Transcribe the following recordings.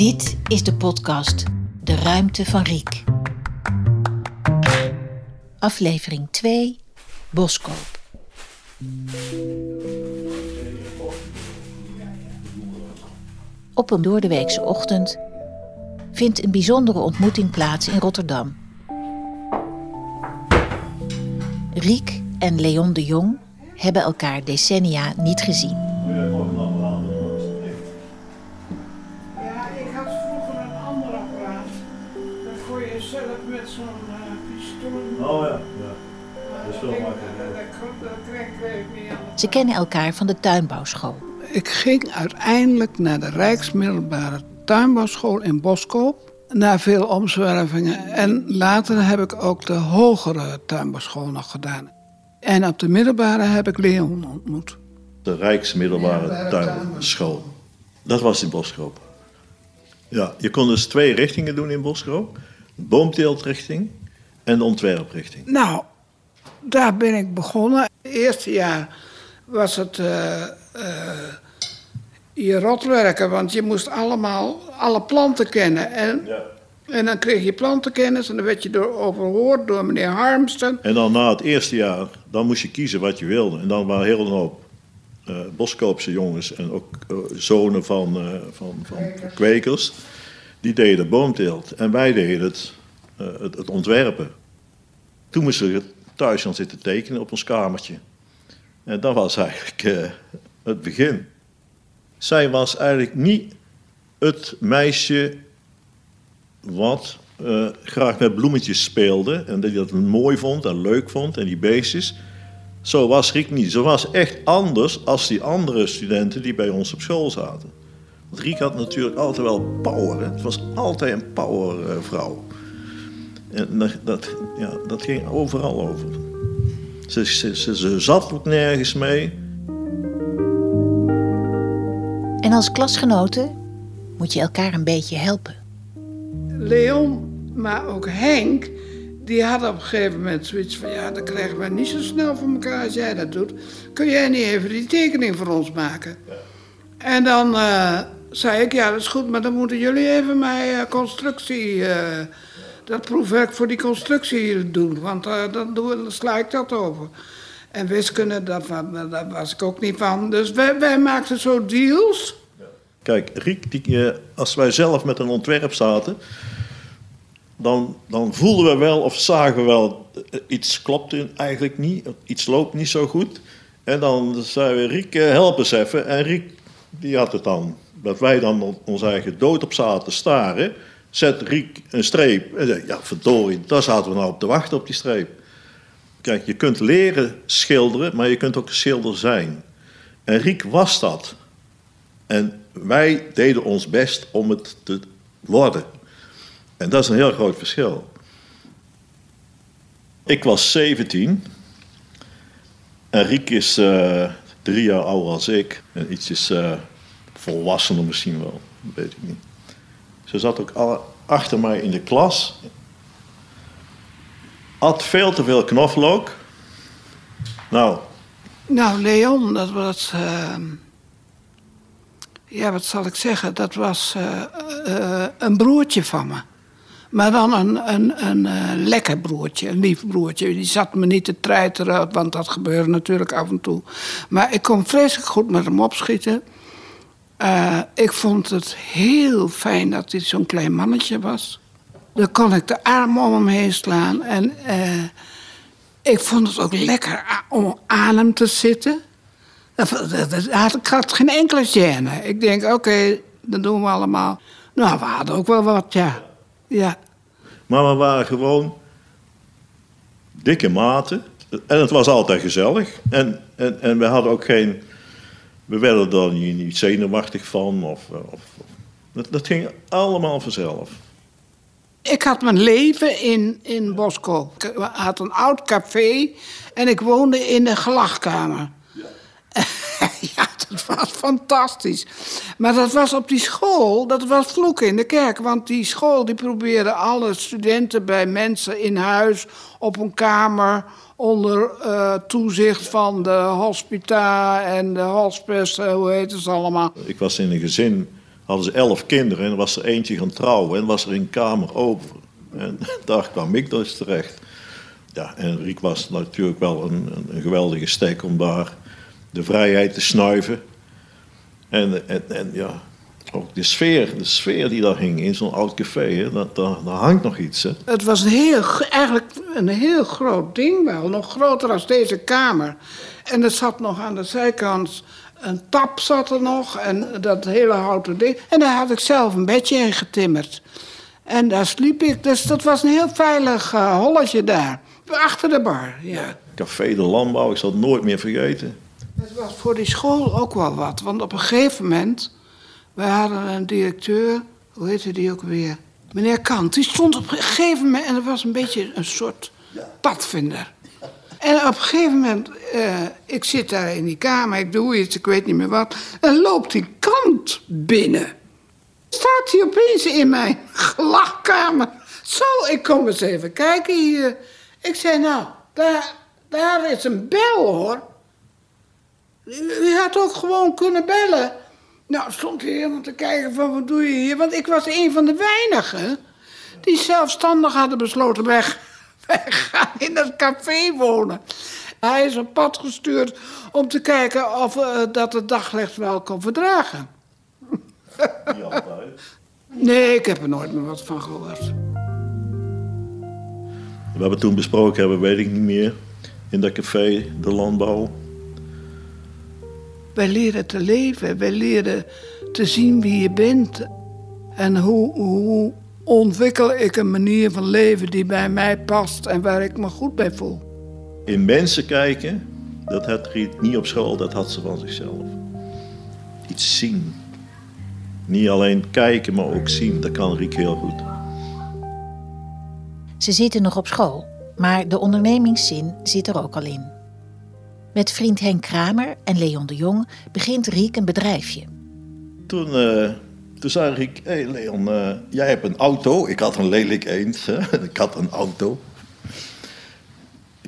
Dit is de podcast De Ruimte van Riek. Aflevering 2 Boskoop. Op een doordeweekse ochtend vindt een bijzondere ontmoeting plaats in Rotterdam. Riek en Leon de Jong hebben elkaar decennia niet gezien. Oh ja, ja. dat is veel makkelijker. Ze kennen elkaar van de tuinbouwschool. Ik ging uiteindelijk naar de Rijksmiddelbare Tuinbouwschool in Boskoop. Na veel omzwervingen. En later heb ik ook de hogere tuinbouwschool nog gedaan. En op de middelbare heb ik Leon ontmoet. De Rijksmiddelbare Tuinschool. Dat was in Boskoop. Ja, je kon dus twee richtingen doen in Boskoop. De boomteeltrichting en de ontwerprichting. Nou, daar ben ik begonnen. Het eerste jaar was het eh, eh, je rotwerken, want je moest allemaal alle planten kennen. En, Ja. en dan kreeg je plantenkennis en dan werd je door, overhoord door meneer Harmsten. En dan na het eerste jaar, dan moest je kiezen wat je wilde. En dan waren heel een hoop eh, Boskoopse jongens en ook zonen van, eh, van, van kwekers. Die deden boomteelt. En wij deden het, het, het ontwerpen. Toen moesten we thuis gaan zitten tekenen op ons kamertje. En dat was eigenlijk eh, het begin. Zij was eigenlijk niet het meisje wat eh, graag met bloemetjes speelde en die dat mooi vond en leuk vond en die beestjes. Zo was Riek niet. Ze was echt anders als die andere studenten die bij ons op school zaten. Want Riek had natuurlijk altijd wel power. Het was altijd een powervrouw. En dat, dat, ja, dat ging overal over. Ze, ze, ze, ze zat ook nergens mee. En als klasgenoten moet je elkaar een beetje helpen. Leon, maar ook Henk, die had op een gegeven moment zoiets van... ja, dat krijgen we niet zo snel voor elkaar als jij dat doet. Kun jij niet even die tekening voor ons maken? En dan eh, zei ik, ja, dat is goed, maar dan moeten jullie even mijn eh, constructie... eh, dat proefwerk voor die constructie doen, want eh, dan, sla ik dat over. En wiskunde, dat, daar was ik ook niet van. Dus wij, wij maakten zo deals... Kijk, Riek, die, eh, als wij zelf met een ontwerp zaten, dan, dan voelden we wel of zagen we wel, eh, iets klopt eigenlijk niet, iets loopt niet zo goed. En dan zeiden we, Riek, help eens even. En Riek, die had het dan, dat wij dan on- ons eigen dood op zaten te staren, zet Riek een streep. En ja verdorie, daar zaten we nou op te wachten op die streep. Kijk, je kunt leren schilderen, maar je kunt ook schilder zijn. En Riek was dat. En wij deden ons best om het te worden. En dat is een heel groot verschil. Ik was 17. En Riek is eh, drie jaar ouder als ik. En ietsjes eh volwassener misschien wel. Weet ik niet. Ze zat ook achter mij in de klas. Had veel te veel knoflook. Nou, Nou, Leon, dat was. eh, ja, wat zal ik zeggen? Dat was eh, eh, een broertje van me. Maar dan een, een, een lekker broertje, een lief broertje. Die zat me niet te treiteren, want dat gebeurde natuurlijk af en toe. Maar ik kon vreselijk goed met hem opschieten. Eh, ik vond het heel fijn dat hij zo'n klein mannetje was. Dan kon ik de arm om hem heen slaan. En eh, ik vond het ook lekker om aan hem te zitten. Ik had geen enkele gêne. Ik denk, oké, dat doen we allemaal. Nou, we hadden ook wel wat, ja. Ja, Maar we waren gewoon dikke maten. En het was altijd gezellig. En, en, en we hadden ook geen. We werden er niet, niet zenuwachtig van. Of, of, of- dat, dat ging allemaal vanzelf. Ik had mijn leven in, in Boskoop. Ik had een oud café en ik woonde in de gelachkamer. Ja. dat was fantastisch. Maar dat was op die school, dat was vloeken in de kerk. Want die school die probeerde alle studenten bij mensen in huis... op een kamer onder eh, toezicht van de hospita en de hospice, eh, hoe heet het allemaal. Ik was in een gezin, hadden ze elf kinderen en was er eentje gaan trouwen en was er een kamer over. En daar kwam ik dus terecht. Ja, en Riek was natuurlijk wel een, een geweldige stek om daar de vrijheid te snuiven. En, en, en ja, ook de sfeer, de sfeer die daar hing in zo'n oud café, hè, dat, daar, daar hangt nog iets. Hè. Het was een heel, eigenlijk een heel groot ding wel, nog groter dan deze kamer. En er zat nog aan de zijkant een tap zat er nog en dat hele houten ding. En daar had ik zelf een bedje in getimmerd. En daar sliep ik, dus dat was een heel veilig uh, holletje daar. Achter de bar, ja. Café de Landbouw, ik zal het nooit meer vergeten. Het was voor die school ook wel wat, want op een gegeven moment... wij hadden een directeur, hoe heette die ook weer? Meneer Kant, die stond op een gegeven moment... en dat was een beetje een soort padvinder. En op een gegeven moment, uh, ik zit daar in die kamer, ik doe iets, ik weet niet meer wat. En loopt die kant binnen. Staat hij opeens in mijn gelachkamer. Zo, ik kom eens even kijken hier. Ik zei, nou, daar, daar is een bel hoor. U had ook gewoon kunnen bellen. Nou, stond hij helemaal te kijken van, wat doe je hier? Want ik was een van de weinigen die zelfstandig hadden besloten weg wij gaan in het café wonen. Hij is op pad gestuurd om te kijken of uh, dat het daglicht wel kon verdragen. Altijd. Nee, ik heb er nooit meer wat van gehoord. Wat we toen besproken hebben, weet ik niet meer. In dat café, de landbouw. Wij leren te leven, wij leren te zien wie je bent. En hoe, hoe ontwikkel ik een manier van leven die bij mij past en waar ik me goed bij voel. In mensen kijken, dat had Riet niet op school, dat had ze van zichzelf. Iets zien. Niet alleen kijken, maar ook zien. Dat kan Riek heel goed. Ze zitten nog op school, maar de ondernemingszin zit er ook al in. Met vriend Henk Kramer en Leon de Jong begint Riek een bedrijfje. Toen, uh, toen zei Riek, hé Leon, uh, jij hebt een auto. Ik had een lelijk eend. ik had een auto.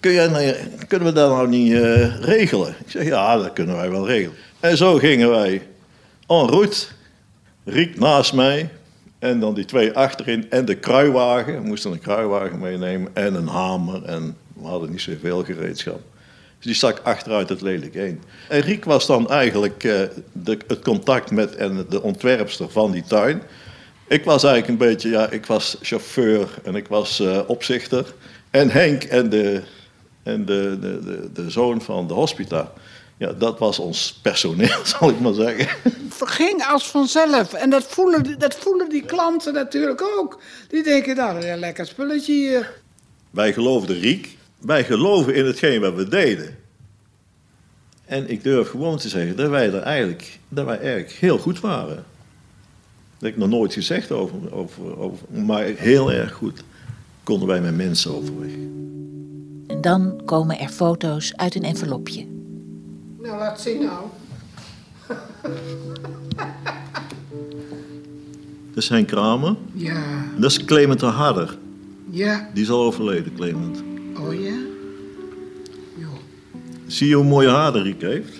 Kun jij, nou, kunnen we dat nou niet uh, regelen? Ik zeg, ja, dat kunnen wij wel regelen. En zo gingen wij en route. Riek naast mij. En dan die twee achterin. En de kruiwagen. We moesten een kruiwagen meenemen. En een hamer. En we hadden niet zoveel gereedschap. Dus die stak achteruit het lelijk heen. En Riek was dan eigenlijk uh, de, het contact met en de ontwerpster van die tuin. Ik was eigenlijk een beetje, ja, ik was chauffeur en ik was uh, opzichter. En Henk en de, en de, de, de, de zoon van de hospita. Ja, dat was ons personeel, zal ik maar zeggen. Het ging als vanzelf. En dat voelen, dat voelen die klanten natuurlijk ook. Die denken, nou, een lekker spulletje hier. Wij geloofden Riek. Wij geloven in hetgeen wat we deden. En ik durf gewoon te zeggen dat wij er eigenlijk, dat wij eigenlijk heel goed waren. Dat heb ik nog nooit gezegd over, over, over, maar heel erg goed konden wij met mensen overweg. En dan komen er foto's uit een envelopje. Nou, laat zien nou. Dat is Henk Kramer. Ja. Dat is Clement de Harder. Ja. Die is al overleden, Clement. Oh ja? Jo. Zie je hoe mooie haren Riek heeft?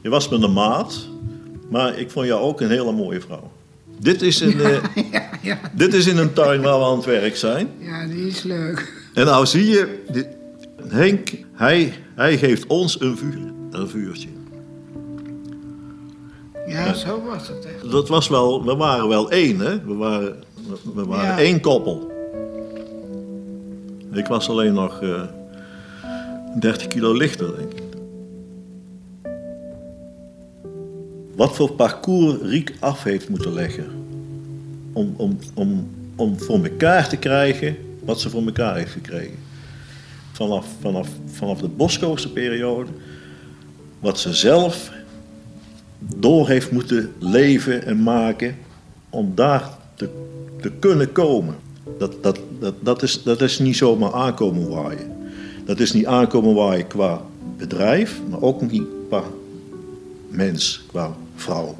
Je was met een maat, maar ik vond jou ook een hele mooie vrouw. Dit is, een, ja, ja, ja. dit is in een tuin waar we aan het werk zijn. Ja, die is leuk. En nou zie je, dit, Henk, hij, hij geeft ons een vuur, een vuurtje. Ja, zo was het echt. Dat was wel, we waren wel één, hè? We waren, we waren één koppel. Ik was alleen nog eh 30 kilo lichter, denk ik. Wat voor parcours Riek af heeft moeten leggen om, om, om, om voor elkaar te krijgen wat ze voor elkaar heeft gekregen. Vanaf, vanaf, vanaf de Boskoopse periode, wat ze zelf door heeft moeten leven en maken om daar te, te kunnen komen. Dat, dat, dat, dat, is, dat is niet zomaar aankomen waaien. Dat is niet aankomen waaien qua bedrijf, maar ook niet qua mens, qua vrouw.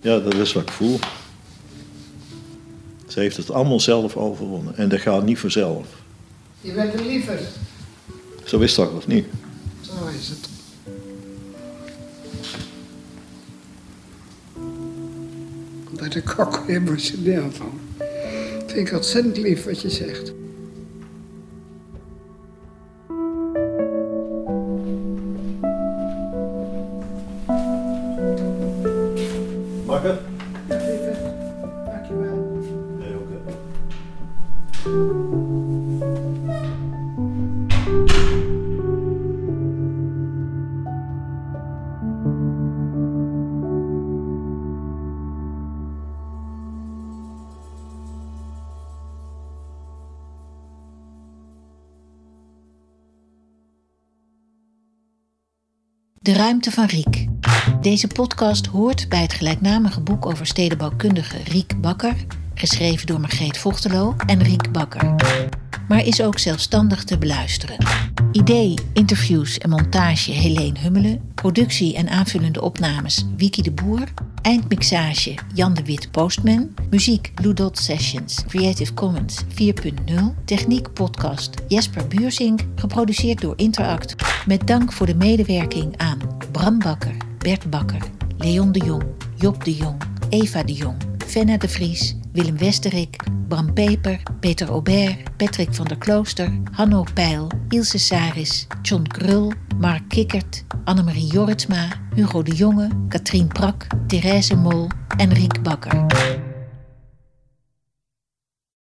Ja, dat is wat ik voel. Ze heeft het allemaal zelf overwonnen en dat gaat niet vanzelf. Je bent een liever. Zo is dat of niet? Zo is het. Daar word ik ook emotioneel van. Vind ik ontzettend lief wat je zegt. De ruimte van Riek. Deze podcast hoort bij het gelijknamige boek over stedenbouwkundige Riek Bakker, geschreven door Margreet Vochtelo en Riek Bakker. Maar is ook zelfstandig te beluisteren. Idee, interviews en montage Helene Hummelen, productie en aanvullende opnames Wiki de Boer, eindmixage Jan de Wit Postman, muziek Blue Dot Sessions, Creative Commons 4.0, techniek podcast Jesper Buursink, geproduceerd door Interact, met dank voor de medewerking aan Bram Bakker, Bert Bakker, Leon de Jong, Job de Jong, Eva de Jong, Fenna de Vries, Willem Westerik, Bram Peper, Peter Aubert, Patrick van der Klooster, Hanno Peil, Ilse Saris, John Krul, Mark Kikkert, Annemarie Jorritsma, Hugo de Jonge, Katrien Prak, Therese Mol en Riek Bakker.